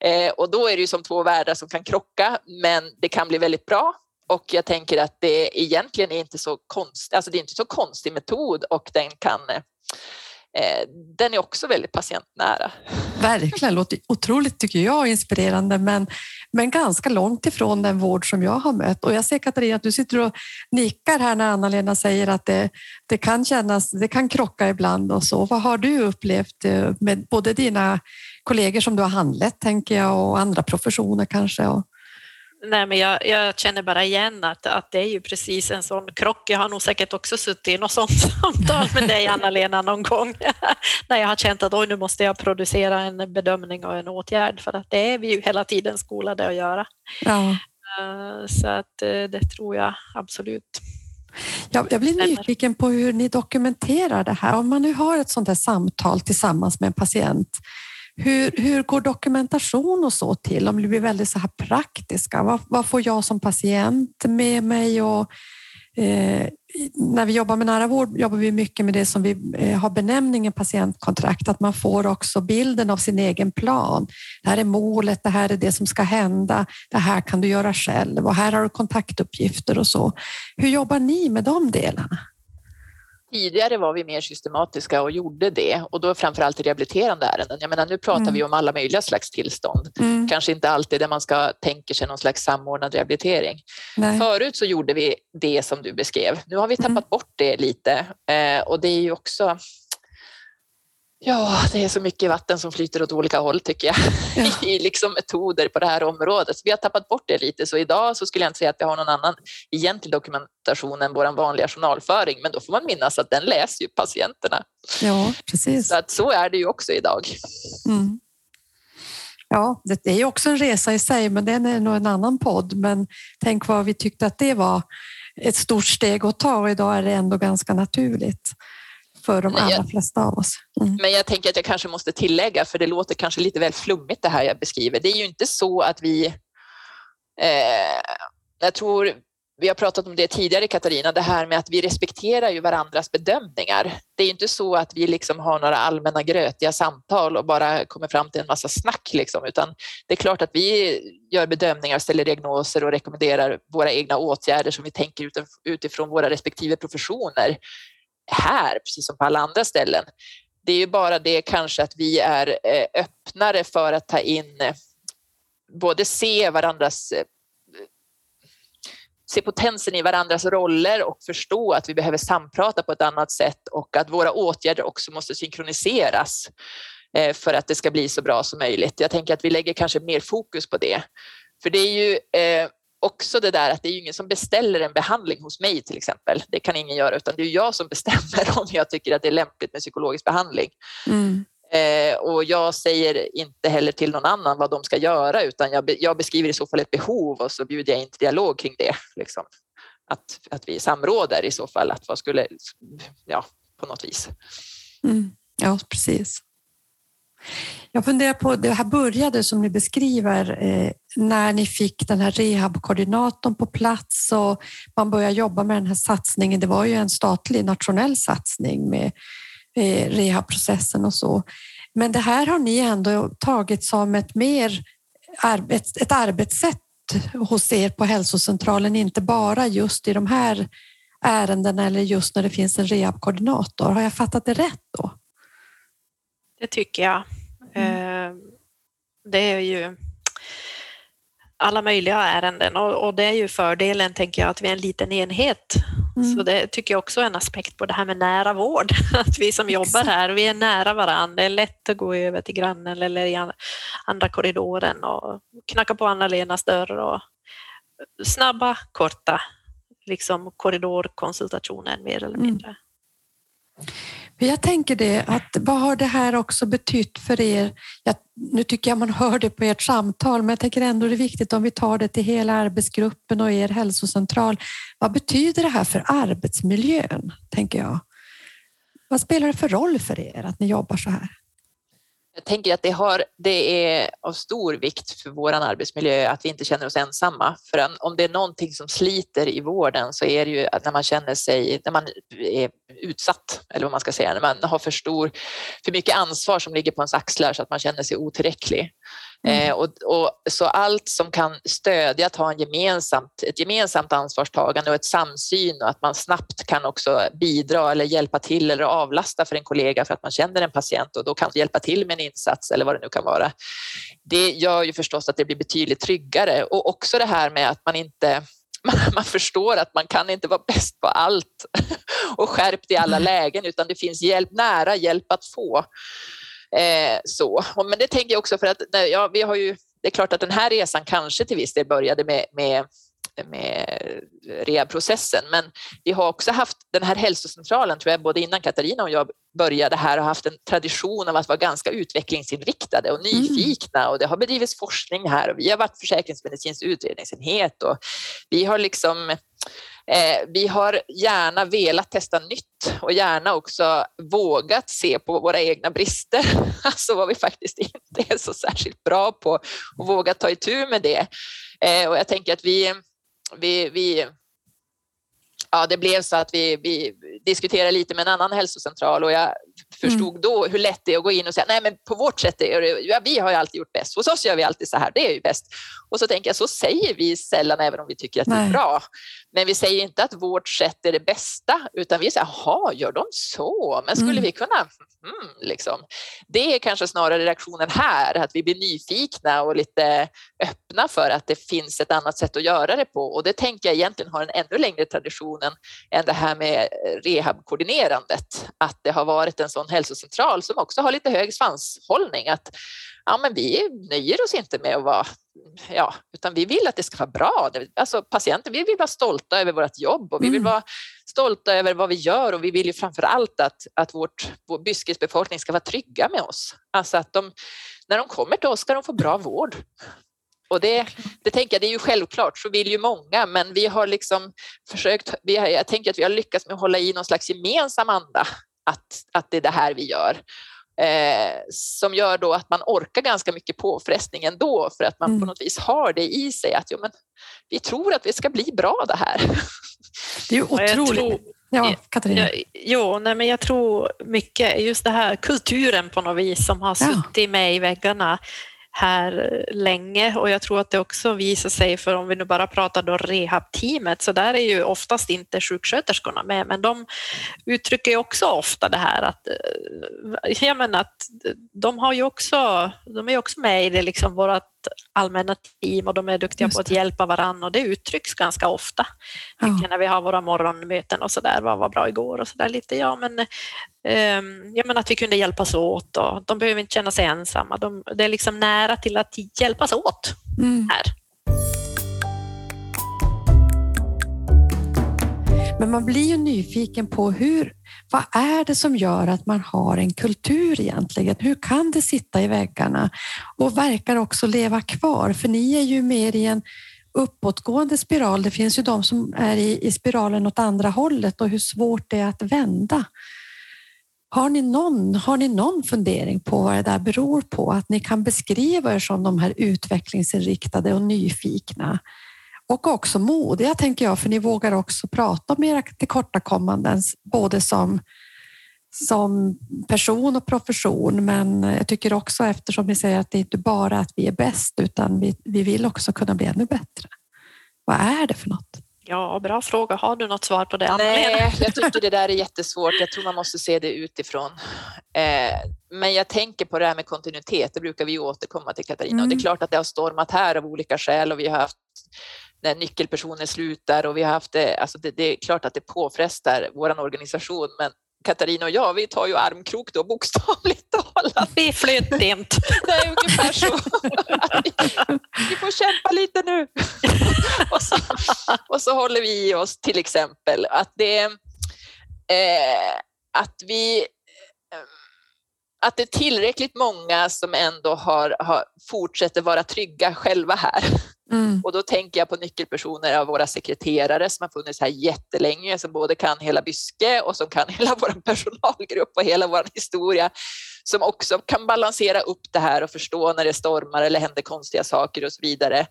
B: Eh, och då är det ju som två världar som kan krocka, men det kan bli väldigt bra och jag tänker att det egentligen är inte så konstigt, alltså det är inte så konstig metod och den kan eh, den är också väldigt patientnära.
D: Verkligen, låter otroligt tycker jag inspirerande men, men ganska långt ifrån den vård som jag har mött. Och jag ser Katarina att du sitter och nickar här när Anna-Lena säger att det, det kan kännas, det kan krocka ibland och så. Vad har du upplevt eh, med både dina kollegor som du har handlett tänker jag och andra professioner kanske? Och...
C: Nej, men jag, jag, känner bara igen att, att det är ju precis en sån krock. Jag har nog säkert också suttit i något sånt samtal med dig, Anna-Lena, någon gång när jag har känt att oj, nu måste jag producera en bedömning och en åtgärd för att det är vi ju hela tiden skolade att göra. Ja. Eh, så att eh, det tror jag absolut.
D: Jag, jag blir nyfiken på hur ni dokumenterar det här. Om man nu har ett sånt här samtal tillsammans med en patient, hur, hur går dokumentation och så till? Om det blir väldigt så här praktiska. Vad, vad får jag som patient med mig? Och, eh, när vi jobbar med nära vård jobbar vi mycket med det som vi eh, har benämningen patientkontrakt, att man får också bilden av sin egen plan. Det här är målet, det här är det som ska hända, det här kan du göra själv och här har du kontaktuppgifter och så. Hur jobbar ni med de delarna?
B: Tidigare var vi mer systematiska och gjorde det och då framförallt i rehabiliterande ärenden. Jag menar, nu pratar mm. vi om alla möjliga slags tillstånd. Mm. Kanske inte alltid där man ska tänka sig någon slags samordnad rehabilitering. Nej. Förut så gjorde vi det som du beskrev. Nu har vi tappat mm. bort det lite eh, och det är ju också Ja, det är så mycket vatten som flyter åt olika håll tycker jag ja. i liksom metoder på det här området. vi har tappat bort det lite så idag så skulle jag inte säga att vi har någon annan egentlig dokumentation än vår vanliga journalföring. Men då får man minnas att den läser ju patienterna.
D: Ja, precis.
B: Så att så är det ju också idag. Mm.
D: Ja, det är ju också en resa i sig, men den är nog en annan podd. Men tänk vad vi tyckte att det var ett stort steg att ta och idag är det ändå ganska naturligt för de allra flesta av oss.
B: Mm. Men jag tänker att jag kanske måste tillägga, för det låter kanske lite väl flummigt det här jag beskriver. Det är ju inte så att vi... Eh, jag tror vi har pratat om det tidigare Katarina, det här med att vi respekterar ju varandras bedömningar. Det är inte så att vi liksom har några allmänna grötiga samtal och bara kommer fram till en massa snack, liksom, utan det är klart att vi gör bedömningar, ställer diagnoser och rekommenderar våra egna åtgärder som vi tänker utifrån våra respektive professioner här, precis som på alla andra ställen. Det är ju bara det kanske att vi är eh, öppnare för att ta in eh, både se varandras eh, se potensen i varandras roller och förstå att vi behöver samprata på ett annat sätt och att våra åtgärder också måste synkroniseras för att det ska bli så bra som möjligt. Jag tänker att vi lägger kanske mer fokus på det. För det är ju också det där att det är ingen som beställer en behandling hos mig till exempel. Det kan ingen göra utan det är jag som bestämmer om jag tycker att det är lämpligt med psykologisk behandling. Mm. Eh, och jag säger inte heller till någon annan vad de ska göra utan jag, jag beskriver i så fall ett behov och så bjuder jag in till dialog kring det. Liksom. Att, att vi samråder i så fall, att vad skulle, ja, på något vis.
D: Mm. Ja, precis. Jag funderar på, det här började som ni beskriver eh, när ni fick den här rehabkoordinatorn på plats och man började jobba med den här satsningen. Det var ju en statlig nationell satsning med eh, rehabprocessen och så. Men det här har ni ändå tagit som ett mer arbets, ett arbetssätt hos er på hälsocentralen, inte bara just i de här ärendena eller just när det finns en rehabkoordinator. Har jag fattat det rätt då?
C: Det tycker jag. Mm. Eh, det är ju alla möjliga ärenden och, det är ju fördelen, tänker jag, att vi är en liten enhet. Mm. Så det tycker jag också är en aspekt på det här med nära vård. Att vi som jobbar här, vi är nära varandra. Det är lätt att gå över till grannen eller i andra korridoren och knacka på Anna-Lenas dörr och snabba, korta liksom korridorkonsultationer mer eller mm. mindre.
D: Mm. Jag tänker det, att vad har det här också betytt för er? Jag, nu tycker jag man hör det på ert samtal, men jag tänker ändå det är viktigt om vi tar det till hela arbetsgruppen och er hälsocentral. Vad betyder det här för arbetsmiljön, tänker jag? Vad spelar det för roll för er att ni jobbar så här?
B: Jag tänker att det, har, det är av stor vikt för vår arbetsmiljö att vi inte känner oss ensamma. För om det är någonting som sliter i vården så är det ju att när man känner sig, när man är utsatt, eller vad man ska säga, när man har för, stor, för mycket ansvar som ligger på ens axlar så att man känner sig otillräcklig. Mm. Eh, och, och, så allt som kan stödja att ha en gemensamt, ett gemensamt ansvarstagande och ett samsyn och att man snabbt kan också bidra eller hjälpa till eller avlasta för en kollega för att man känner en patient och då kan hjälpa till med en insats eller vad det nu kan vara. Det gör ju förstås att det blir betydligt tryggare och också det här med att man inte man, förstår att man kan inte vara bäst på allt och skärpt i alla lägen utan det finns hjälp, nära hjälp att få. Eh, så. Men det tänker jag också för att ja, vi har ju, det är klart att den här resan kanske till viss del började med, med med rehabprocessen. Men vi har också haft den här hälsocentralen, tror jag, både innan Katarina och jag började här, har haft en tradition av att vara ganska utvecklingsinriktade och mm. nyfikna mm. och det har bedrivits forskning här och vi har varit försäkringsmedicinsk utredningsenhet och vi har liksom vi har gärna velat testa nytt och gärna också vågat se på våra egna brister, alltså vad vi faktiskt inte är så särskilt bra på och vågat ta itu med det. Eh, och jag tänker att vi, vi, vi ja, det blev så att vi, vi diskuterade lite med en annan hälsocentral och jag förstod mm. då hur lätt det är att gå in och säga nej men på vårt sätt, är det, ja, vi har ju alltid gjort bäst, hos oss gör vi alltid så här, det är ju bäst. Och så tänker jag, så säger vi sällan även om vi tycker att nej. det är bra. Men vi säger inte att vårt sätt är det bästa utan vi säger, jaha, gör de så? Men skulle mm. vi kunna? Mm, liksom. Det är kanske snarare reaktionen här, att vi blir nyfikna och lite öppna för att det finns ett annat sätt att göra det på och det tänker jag egentligen har en ännu längre tradition än, det här med rehabkoordinerandet. Att det har varit en sån hälsocentral som också har lite hög svanshållning. Att ja, men vi nöjer oss inte med att vara, ja, utan vi vill att det ska vara bra. Alltså patienter, vi vill vara stolta över vårt jobb och vi vill mm. vara stolta över vad vi gör och vi vill ju framför allt att, att vårt, vår Byskes befolkning ska vara trygga med oss. Alltså att de, när de kommer till oss ska de få bra vård. Och det, det tänker jag, det är ju självklart, så vill ju många, men vi har liksom försökt, vi har, jag tänker att vi har lyckats med att hålla i någon slags gemensam anda, att, att det är det här vi gör. Eh, som gör då att man orkar ganska mycket påfrestning ändå för att man mm. på något vis har det i sig att jo, men, vi tror att det ska bli bra det här.
D: Det är ju otroligt. Ja, Katarina.
C: jo, nej, men jag tror mycket just det här kulturen på något vis som har ja. suttit med i väggarna här länge. Och jag tror att det också visar sig, för om vi nu bara pratar då rehabteamet, så där är ju oftast inte sjuksköterskorna med, men de uttrycker ju också ofta det här att, eh, ja, men att de har ju också, de är också med i det liksom vårat allmänna team och de är duktiga på att hjälpa varandra och det uttrycks ganska ofta. Ja. När vi har våra morgonmöten och så där, vad var bra igår och så där lite, ja men, um, ja men att vi kunde hjälpas åt och de behöver inte känna sig ensamma. De, det är liksom nära till att hjälpas åt mm. här.
D: Men man blir ju nyfiken på hur, vad är det som gör att man har en kultur egentligen? Hur kan det sitta i väggarna och verkar också leva kvar? För ni är ju mer i en uppåtgående spiral. Det finns ju de som är i, i spiralen åt andra hållet och hur svårt det är att vända. Har ni, någon, har ni någon fundering på vad det där beror på? Att ni kan beskriva er som de här utvecklingsinriktade och nyfikna och också modiga, tänker jag, för ni vågar också prata om era tillkortakommanden, både som, som person och profession. Men jag tycker också, eftersom ni säger att det inte bara är att vi är bäst, utan vi, vi vill också kunna bli ännu bättre. Vad är det för något?
C: Ja, bra fråga. Har du något svar på det?
B: Nej, jag tycker det där är jättesvårt. Jag tror man måste se det utifrån. Eh, men jag tänker på det här med kontinuitet. Det brukar vi återkomma till Katarina. Mm. Och det är mm. klart att det har stormat här av olika skäl och vi har haft när nyckelpersoner slutar och vi har haft det, alltså det, det är klart att det påfrestar vår organisation, men Katarina och jag, vi tar ju armkrok då bokstavligt talat.
C: Vi flöt inte.
B: Det är ungefär så. Vi får kämpa lite nu. Och så, och så håller vi i oss till exempel att det eh, att vi eh, att det är tillräckligt många som ändå har, har fortsätter vara trygga själva här. Mm. Och då tänker jag på nyckelpersoner av våra sekreterare som har funnits här jättelänge, som både kan hela Byske och som kan hela vår personalgrupp och hela vår historia, som också kan balansera upp det här och förstå när det stormar eller händer konstiga saker och så vidare.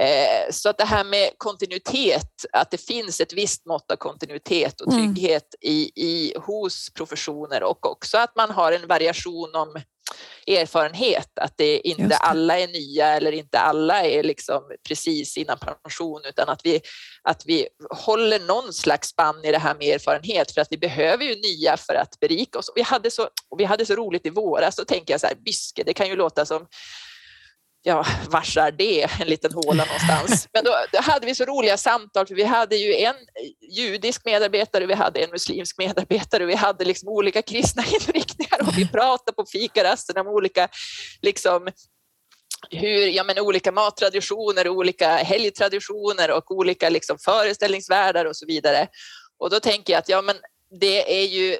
B: Eh, så att det här med kontinuitet, att det finns ett visst mått av kontinuitet och mm. trygghet mm. i, i, hos professioner och också att man har en variation om erfarenhet, att det inte det. alla är nya eller inte alla är liksom precis innan pension utan att vi, att vi håller någon slags spann i det här med erfarenhet för att vi behöver ju nya för att berika oss. Och vi, hade så, vi hade så roligt i våras, så tänker jag så här, Byske, det kan ju låta som ja, vars är det? En liten håla någonstans. Men då, då, hade vi så roliga samtal, för vi hade ju en judisk medarbetare, vi hade en muslimsk medarbetare, vi hade liksom olika kristna inriktningar och vi pratade på fikarasten om olika liksom, hur, ja, men olika mattraditioner, olika helgtraditioner och olika liksom, föreställningsvärldar och så vidare. Och då tänker jag att ja, men det är ju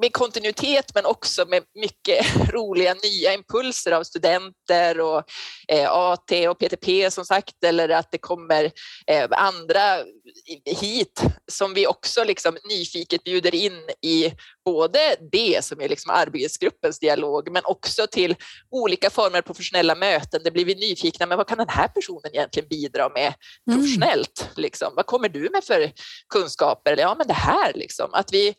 B: med kontinuitet men också med mycket roliga nya impulser av studenter och eh, AT och PTP som sagt eller att det kommer eh, andra hit som vi också liksom nyfiket bjuder in i både det som är liksom arbetsgruppens dialog men också till olika former av professionella möten. Det blir vi nyfikna, men vad kan den här personen egentligen bidra med mm. professionellt? Mm. Liksom? Vad kommer du med för kunskaper? Ja, men det här liksom. Att vi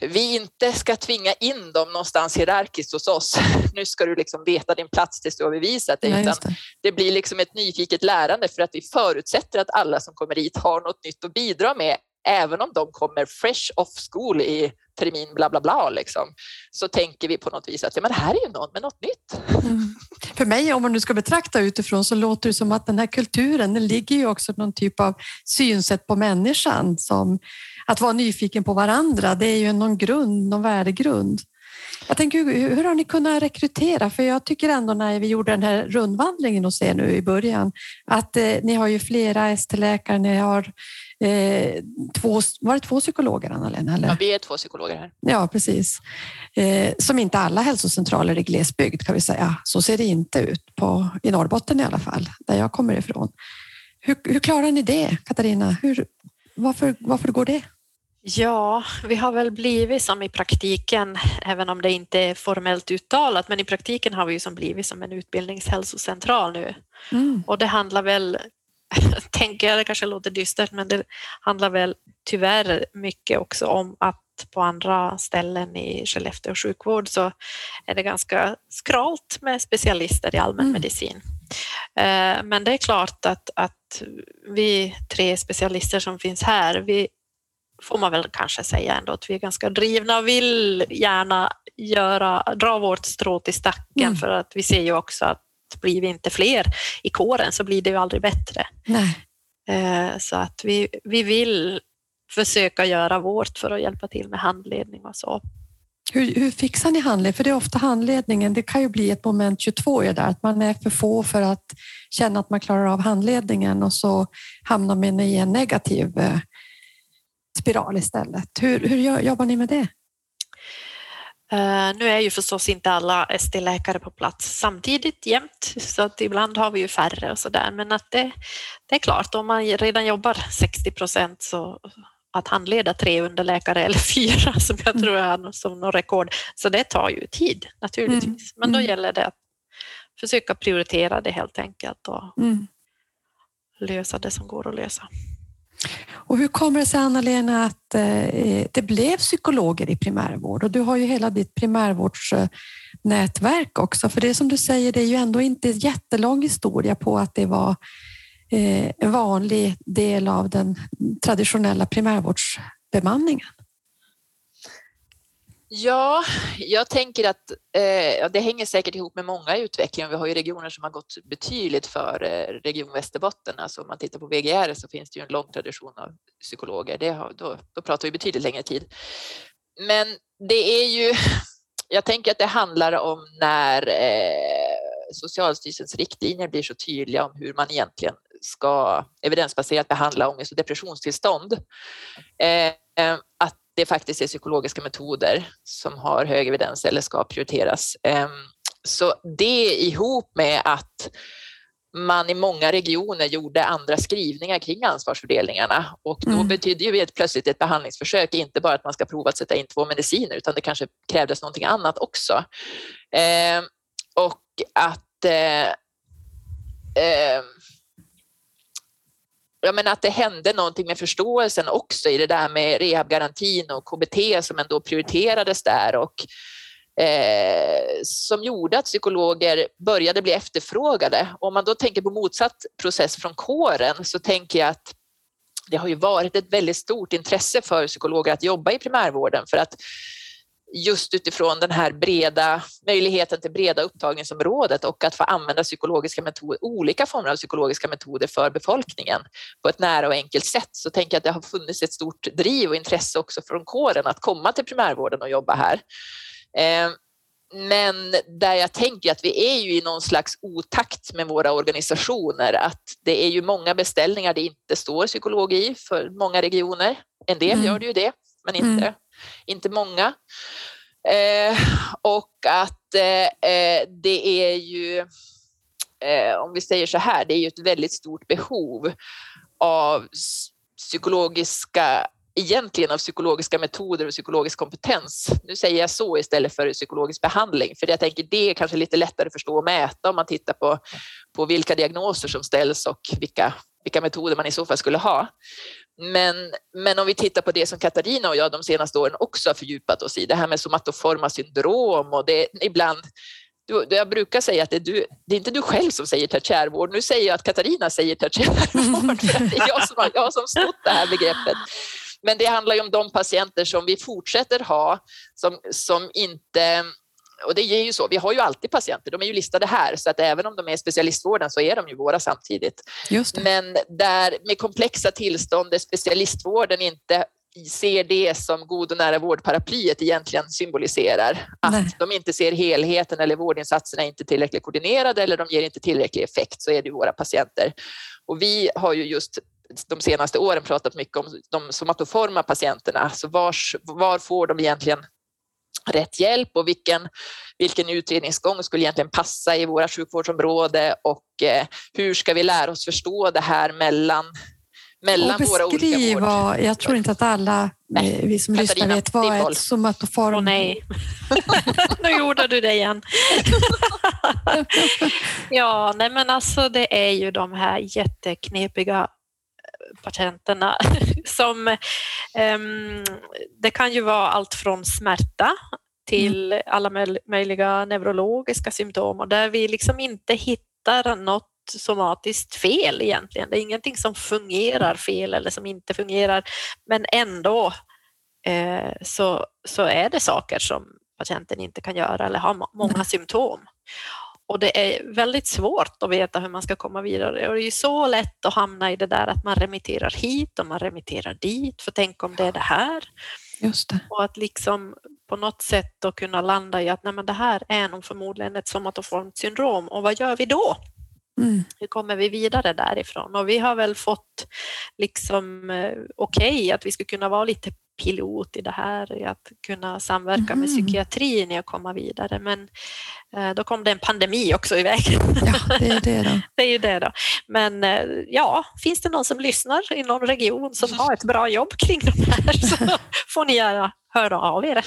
B: vi inte ska tvinga in dem någonstans hierarkiskt hos oss. Nu ska du liksom veta din plats tills du har bevisat det. Ja, det. det. blir liksom ett nyfiket lärande för att vi förutsätter att alla som kommer hit har något nytt att bidra med även om de kommer fresh off school i termin bla bla bla liksom, så tänker vi på något vis att ja, men här är ju någon med något nytt. Mm.
D: För mig, om man nu ska betrakta utifrån, så låter det som att den här kulturen, den ligger ju också någon typ av synsätt på människan som att vara nyfiken på varandra, det är ju någon grund, någon värdegrund. Jag tänker, hur, har ni kunnat rekrytera? För jag tycker ändå när vi gjorde den här rundvandringen hos er nu i början, att eh, ni har ju flera ST-läkare, ni har eh, två, var det två psykologer, Anna-Lena?
B: Ja, vi är två psykologer här.
D: Ja, precis. Eh, som inte alla hälsocentraler i glesbygd kan vi säga. Så ser det inte ut på, i Norrbotten i alla fall, där jag kommer ifrån. Hur, hur klarar ni det, Katarina? Hur, varför, varför går det?
C: Ja, vi har väl blivit som i praktiken, även om det inte är formellt uttalat, men i praktiken har vi ju som blivit som en utbildningshälsocentral nu. Mm. Och det handlar väl, tänker jag, det kanske låter dystert, men det handlar väl tyvärr mycket också om att på andra ställen i Skellefteå sjukvård så är det ganska skralt med specialister i allmänmedicin. Mm. Eh, men det är klart att, att vi tre specialister som finns här, vi får man väl kanske säga ändå att vi är ganska drivna och vill gärna göra, dra vårt strå till stacken mm. för att vi ser ju också att blir vi inte fler i kåren så blir det ju aldrig bättre.
D: Nej.
C: Eh, så att vi, vi vill försöka göra vårt för att hjälpa till med handledning och så.
D: Hur, hur fixar ni handledning? För det är ofta handledningen, det kan ju bli ett moment 22 i där, att man är för få för att känna att man klarar av handledningen och så hamnar man i en negativ eh, spiral istället. Hur, hur jobbar ni med det?
C: Uh, nu är ju förstås inte alla ST-läkare på plats samtidigt jämt, så att ibland har vi ju färre och så där. Men att det, det är klart, om man redan jobbar 60 procent så att handleda tre underläkare eller fyra som jag tror är som någon rekord, så det tar ju tid naturligtvis. Mm. Men då mm. gäller det att försöka prioritera det helt enkelt och mm. lösa det som går att lösa.
D: Och hur kommer det sig, Anna-Lena, att eh, det blev psykologer i primärvård? Och du har ju hela ditt primärvårdsnätverk också, för det som du säger, det är ju ändå inte en jättelång historia på att det var eh, en vanlig del av den traditionella primärvårdsbemanningen.
B: Ja, jag tänker att eh, det hänger säkert ihop med många utvecklingar. Vi har ju regioner som har gått betydligt före eh, Region Västerbotten. Alltså om man tittar på VGR så finns det ju en lång tradition av psykologer. Det har, då, då pratar vi betydligt längre tid. Men det är ju, jag tänker att det handlar om när eh, Socialstyrelsens riktlinjer blir så tydliga om hur man egentligen ska evidensbaserat behandla ångest och depressionstillstånd. Eh, eh att det faktiskt är psykologiska metoder som har hög evidens eller ska prioriteras. Ehm, så det ihop med att man i många regioner gjorde andra skrivningar kring ansvarsfördelningarna och då mm. betydde ju ett, plötsligt ett behandlingsförsök inte bara att man ska prova att sätta in två mediciner utan det kanske krävdes någonting annat också. Eh, och att eh, eh, jag menar att det hände någonting med förståelsen också i det där med rehabgarantin och KBT som ändå prioriterades där och eh, som gjorde att psykologer började bli efterfrågade. Om man då tänker på motsatt process från kåren så tänker jag att det har ju varit ett väldigt stort intresse för psykologer att jobba i primärvården för att just utifrån den här breda möjligheten till breda upptagningsområdet och att få använda psykologiska metoder, olika former av psykologiska metoder för befolkningen på ett nära och enkelt sätt så tänker jag att det har funnits ett stort driv och intresse också från kåren att komma till primärvården och jobba här. Eh, men där jag tänker att vi är ju i någon slags otakt med våra organisationer, att det är ju många beställningar det inte står psykolog i för många regioner. En del mm. gör det ju det, men inte mm inte många. Eh, och att eh, eh, det är ju, eh, om vi säger så här, det är ju ett väldigt stort behov av psykologiska egentligen av psykologiska metoder och psykologisk kompetens. Nu säger jag så istället för psykologisk behandling, för jag tänker det är kanske lite lättare att förstå och mäta om man tittar på, på vilka diagnoser som ställs och vilka, vilka metoder man i så fall skulle ha. Men, men om vi tittar på det som Katarina och jag de senaste åren också har fördjupat oss i, det här med somatoforma syndrom och det ibland du, jag brukar säga att det är, du, det är inte du själv som säger tertiärvård. Nu säger jag att Katarina säger tertiärvård, för det är jag som har, jag som snott det här begreppet. Men det handlar ju om de patienter som vi fortsätter ha, som, som inte och det är ju så, vi har ju alltid patienter, de är ju listade här, så att även om de är i specialistvården så är de ju våra samtidigt. Men där med komplexa tillstånd där specialistvården inte ser det som god och nära vårdparaplyet egentligen symboliserar. Att Nej. de inte ser helheten eller vårdinsatserna är inte tillräckligt koordinerade eller de ger inte tillräcklig effekt så är det våra patienter. Och vi har ju just de senaste åren pratat mycket om de somatoforma patienterna, alltså vars, var får de egentligen rätt hjälp och vilken, vilken utredningsgång skulle egentligen passa i våra sjukvårdsområde och eh, hur ska vi lära oss förstå det här mellan mellan våra olika
D: vård. Jag tror inte att alla nej. Eh, vi som Katarina, lyssnar vet vad ett somatoform...
C: Åh nej, nu gjorde du det igen. ja, nej men alltså det är ju de här jätteknepiga patenterna som um, det kan ju vara allt från smärta till mm. alla möjliga neurologiska symptom och där vi liksom inte hittar något somatiskt fel egentligen. Det är ingenting som fungerar fel eller som inte fungerar men ändå eh, så, så är det saker som patienten inte kan göra eller har många symptom. Och det är väldigt svårt att veta hur man ska komma vidare. Och det är ju så lätt att hamna i det där att man remitterar hit och man remitterar dit, för tänk om det är det här.
D: Just det.
C: Och att liksom på något sätt då kunna landa i att nej men det här är nog förmodligen ett somatoformt syndrom och vad gör vi då?
D: Mm.
C: Hur kommer vi vidare därifrån? Och vi har väl fått liksom eh, okej okay, att vi ska kunna vara lite pilot i det här, i att kunna samverka
D: Mm.
C: med psykiatrin i att komma vidare. Men eh, då kom det en pandemi också i vägen.
D: Ja, det är det då.
C: Det är ju det då. Men eh, ja, finns det någon som lyssnar i någon region som har ett bra jobb kring de här så får ni gärna höra av er.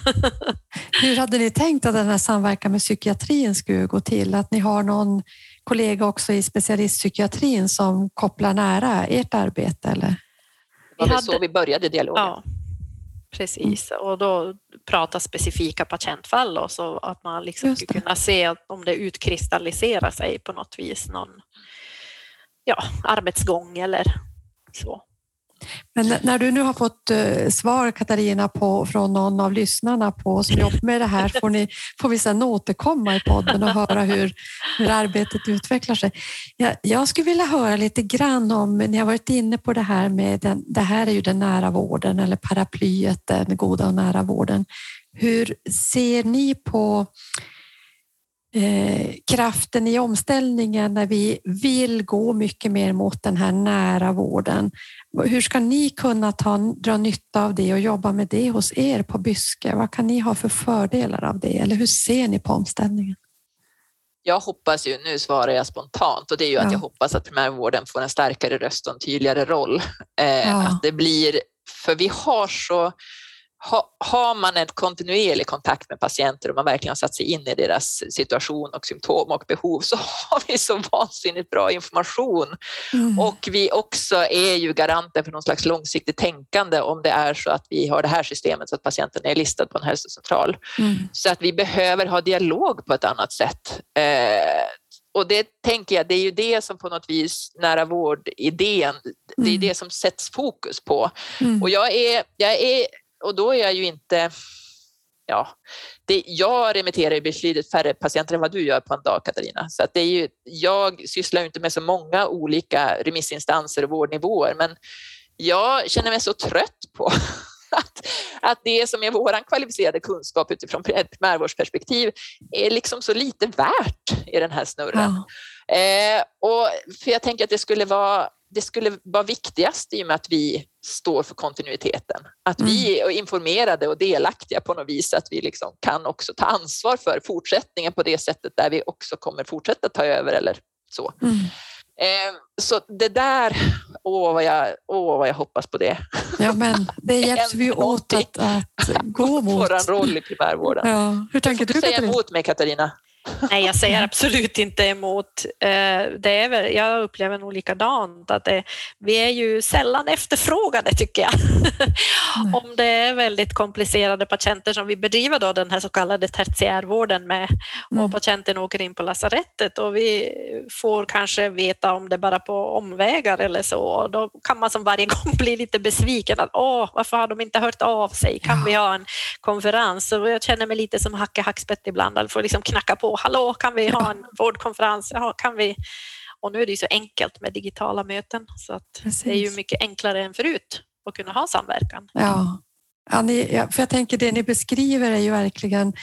D: Hur hade ni tänkt att den här samverkan med psykiatrin skulle gå till? Att ni har någon kollega också i specialistpsykiatrin som kopplar nära ert arbete? Eller?
B: Det var
C: Vi
B: väl så vi började dialogen.
C: Ja, precis. Och då prata specifika patientfall och så att man liksom skulle kunna se om det utkristalliserar sig på något vis, någon ja, arbetsgång eller så.
D: Men när du nu har fått eh, svar, Katarina, på, från någon av lyssnarna på som jobbar med det här, får, ni, får vi sedan återkomma i podden och höra hur, hur arbetet utvecklar sig. Jag, jag skulle vilja höra lite grann om, ni har varit inne på det här med, den, det här är ju den nära vården eller paraplyet, den goda och nära vården. Hur ser ni på eh, kraften i omställningen när vi vill gå mycket mer mot den här nära vården? Hur ska ni kunna ta, dra nytta av det och jobba med det hos er på Byske? Vad kan ni ha för fördelar av det? Eller hur ser ni på omställningen?
B: Jag hoppas ju, nu svarar jag spontant, och det är ju
D: Ja.
B: att jag hoppas att primärvården får en starkare röst och en tydligare roll. Eh,
D: Ja.
B: Att det blir, för vi har så, ha, har man en kontinuerlig kontakt med patienter och man verkligen har satt sig in i deras situation och symptom och behov så har vi så vansinnigt bra information
D: Mm.
B: och vi också är ju garanter för någon slags långsiktigt tänkande om det är så att vi har det här systemet så att patienten är listad på en hälsocentral.
D: Mm.
B: Så att vi behöver ha dialog på ett annat sätt. Eh, och det tänker jag, det är ju det som på något vis nära vård-idén, det är
D: Mm.
B: det som sätts fokus på.
D: Mm.
B: Och jag är, jag är, och då är jag ju inte, ja, det, jag remitterar ju betydligt färre patienter än vad du gör på en dag Katarina. Så att det är ju, jag sysslar ju inte med så många olika remissinstanser och vårdnivåer men jag känner mig så trött på att, att det som är vår kvalificerade kunskap utifrån ett primärvårdsperspektiv är liksom så lite värt i den här snurren.
D: Ja.
B: Eh, och för jag tänker att det skulle vara det skulle vara viktigast i och med att vi står för kontinuiteten. Att vi är informerade och delaktiga på något vis, att vi liksom kan också ta ansvar för fortsättningen på det sättet där vi också kommer fortsätta ta över eller så.
D: Mm.
B: Eh, så det där, åh vad jag, åh vad jag hoppas på det.
D: ja, men det hjälps vi åt att, att gå mot.
B: Vår roll i primärvården.
D: Ja. Hur tänker du,
B: Säg
D: Katarina?
B: emot mig Katarina.
C: Nej, jag säger absolut inte emot. Eh, Det är väl, jag upplever nog likadant, att det, vi är ju sällan efterfrågade tycker jag. Om det är väldigt komplicerade patienter som vi bedriver då den här så kallade tertiärvården med
D: Mm.
C: och patienten åker in på lasarettet och vi får kanske veta om det bara på omvägar eller så. Och då kan man som varje gång bli lite besviken. Att, Åh, varför har de inte hört av sig? Kan
D: Ja.
C: vi ha en konferens? Så jag känner mig lite som Hacke Hackspett ibland. Jag får liksom knacka på. Hallå, kan vi ha en vårdkonferens? Ja, kan vi? Och nu är det ju så enkelt med digitala möten så att det är ju
D: Precis.
C: mycket enklare än förut att kunna ha samverkan.
D: Ja. Ja, ni, för jag tänker det ni beskriver är ju verkligen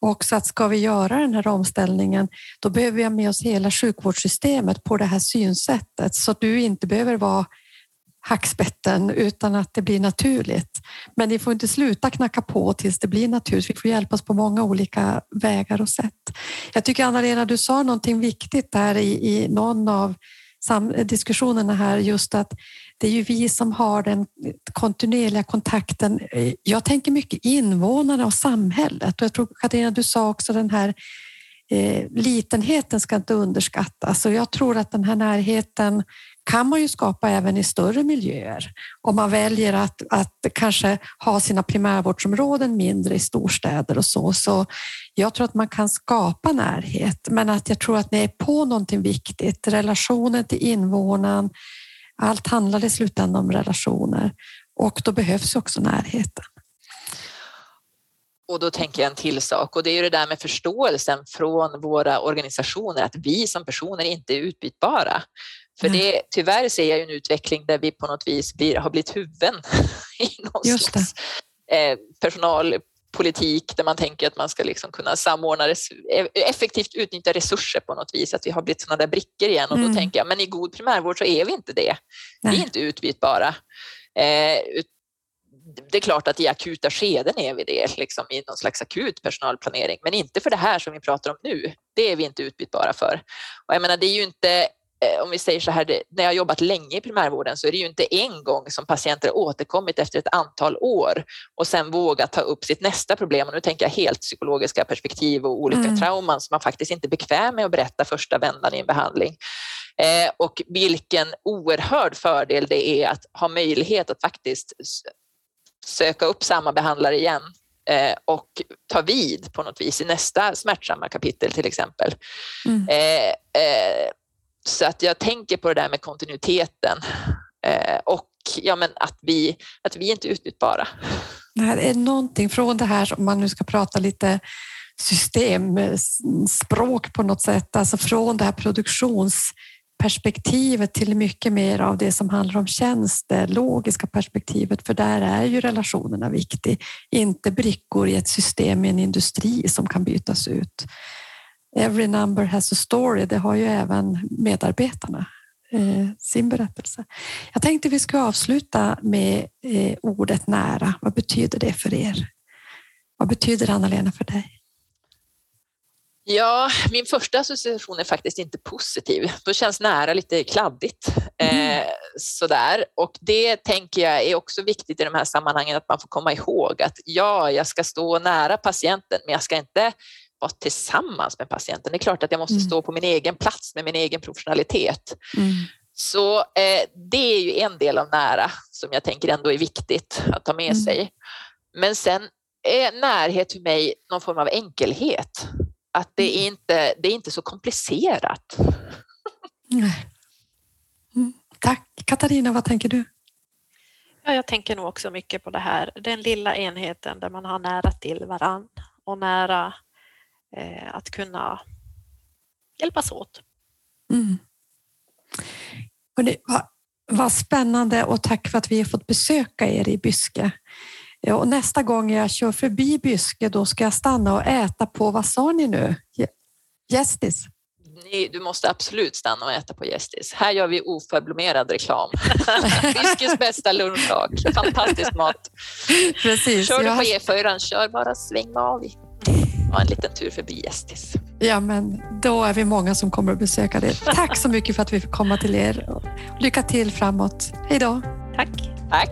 D: också att ska vi göra den här omställningen, då behöver vi ha med oss hela sjukvårdssystemet på det här synsättet så att du inte behöver vara hackspetten utan att det blir naturligt. Men ni får inte sluta knacka på tills det blir naturligt. Vi får hjälpas på många olika vägar och sätt. Jag tycker Anna-Lena, du sa någonting viktigt där i, i någon av diskussionerna här, just att det är ju vi som har den kontinuerliga kontakten. Jag tänker mycket invånarna och samhället och jag tror Katarina, du sa också den här eh, litenheten ska inte underskattas och jag tror att den här närheten kan man ju skapa även i större miljöer om man väljer att, att kanske ha sina primärvårdsområden mindre i storstäder och så. Så jag tror att man kan skapa närhet, men att jag tror att ni är på någonting viktigt. Relationen till invånaren. Allt handlar i slutändan om relationer och då behövs också närheten.
B: och då tänker jag en till sak och det är ju det där med förståelsen från våra organisationer att vi som personer inte är utbytbara. För det, tyvärr ser jag en utveckling där vi på något vis blir, har blivit huvuden i någon
D: Just
B: slags eh, personalpolitik där man tänker att man ska liksom kunna samordna, res- e- effektivt utnyttja resurser på något vis, att vi har blivit sådana där brickor igen och
D: Mm.
B: då tänker jag, men i god primärvård så är vi inte det. Vi är
D: Nej.
B: inte utbytbara. Eh, det är klart att i akuta skeden är vi det, liksom i någon slags akut personalplanering, men inte för det här som vi pratar om nu. Det är vi inte utbytbara för. Och jag menar, det är ju inte, om vi säger så här, när jag har jobbat länge i primärvården så är det ju inte en gång som patienter har återkommit efter ett antal år och sen vågat ta upp sitt nästa problem. Och nu tänker jag helt psykologiska perspektiv och olika
D: Mm.
B: trauman som man faktiskt inte är bekväm med att berätta första vändan i en behandling. Eh, och vilken oerhörd fördel det är att ha möjlighet att faktiskt söka upp samma behandlare igen eh, och ta vid på något vis i nästa smärtsamma kapitel till exempel.
D: Mm.
B: Eh, eh, så att jag tänker på det där med kontinuiteten eh, och ja, men att, vi, att vi inte är utbytbara.
D: Det det är någonting från det här, om man nu ska prata lite systemspråk eh, på något sätt, alltså från det här produktionsperspektivet till mycket mer av det som handlar om tjänst, det logiska perspektivet, för där är ju relationerna viktig, inte brickor i ett system i en industri som kan bytas ut. Every number has a story, det har ju även medarbetarna eh, sin berättelse. Jag tänkte vi ska avsluta med eh, ordet nära. Vad betyder det för er? Vad betyder Anna-Lena, för dig?
B: Ja, min första association är faktiskt inte positiv. Då känns nära lite kladdigt. Eh, sådär. Och det tänker jag är också viktigt i de här sammanhangen att man får komma ihåg att ja, jag ska stå nära patienten, men jag ska inte vara tillsammans med patienten. Det är klart att jag måste
D: Mm.
B: stå på min egen plats med min egen professionalitet.
D: Mm.
B: Så eh, det är ju en del av nära som jag tänker ändå är viktigt att ta med
D: Mm.
B: sig. Men sen är närhet för mig någon form av enkelhet. Att det är inte, det är inte så komplicerat.
D: Mm. Tack. Katarina, vad tänker du?
C: Ja, jag tänker nog också mycket på det här, den lilla enheten där man har nära till varann och nära att kunna hjälpas åt.
D: Mm. Hörrni, vad, vad spännande och tack för att vi har fått besöka er i Byske. Ja, Och nästa gång jag kör förbi Byske då ska jag stanna och äta på, vad sa ni nu? Gä- Gästis?
B: Ni, du måste absolut stanna och äta på Gästis. Här gör vi oförblommerad reklam. Fiskens bästa lunchdag. Fantastisk mat.
D: Precis.
B: Kör du på
D: har-
B: E4, kör bara sväng av. Ha en liten tur förbi Gästis.
D: Ja, men då är vi många som kommer att besöka det. Tack så mycket för att vi fick komma till er. Lycka till framåt. Hej då!
C: Tack!
B: Tack!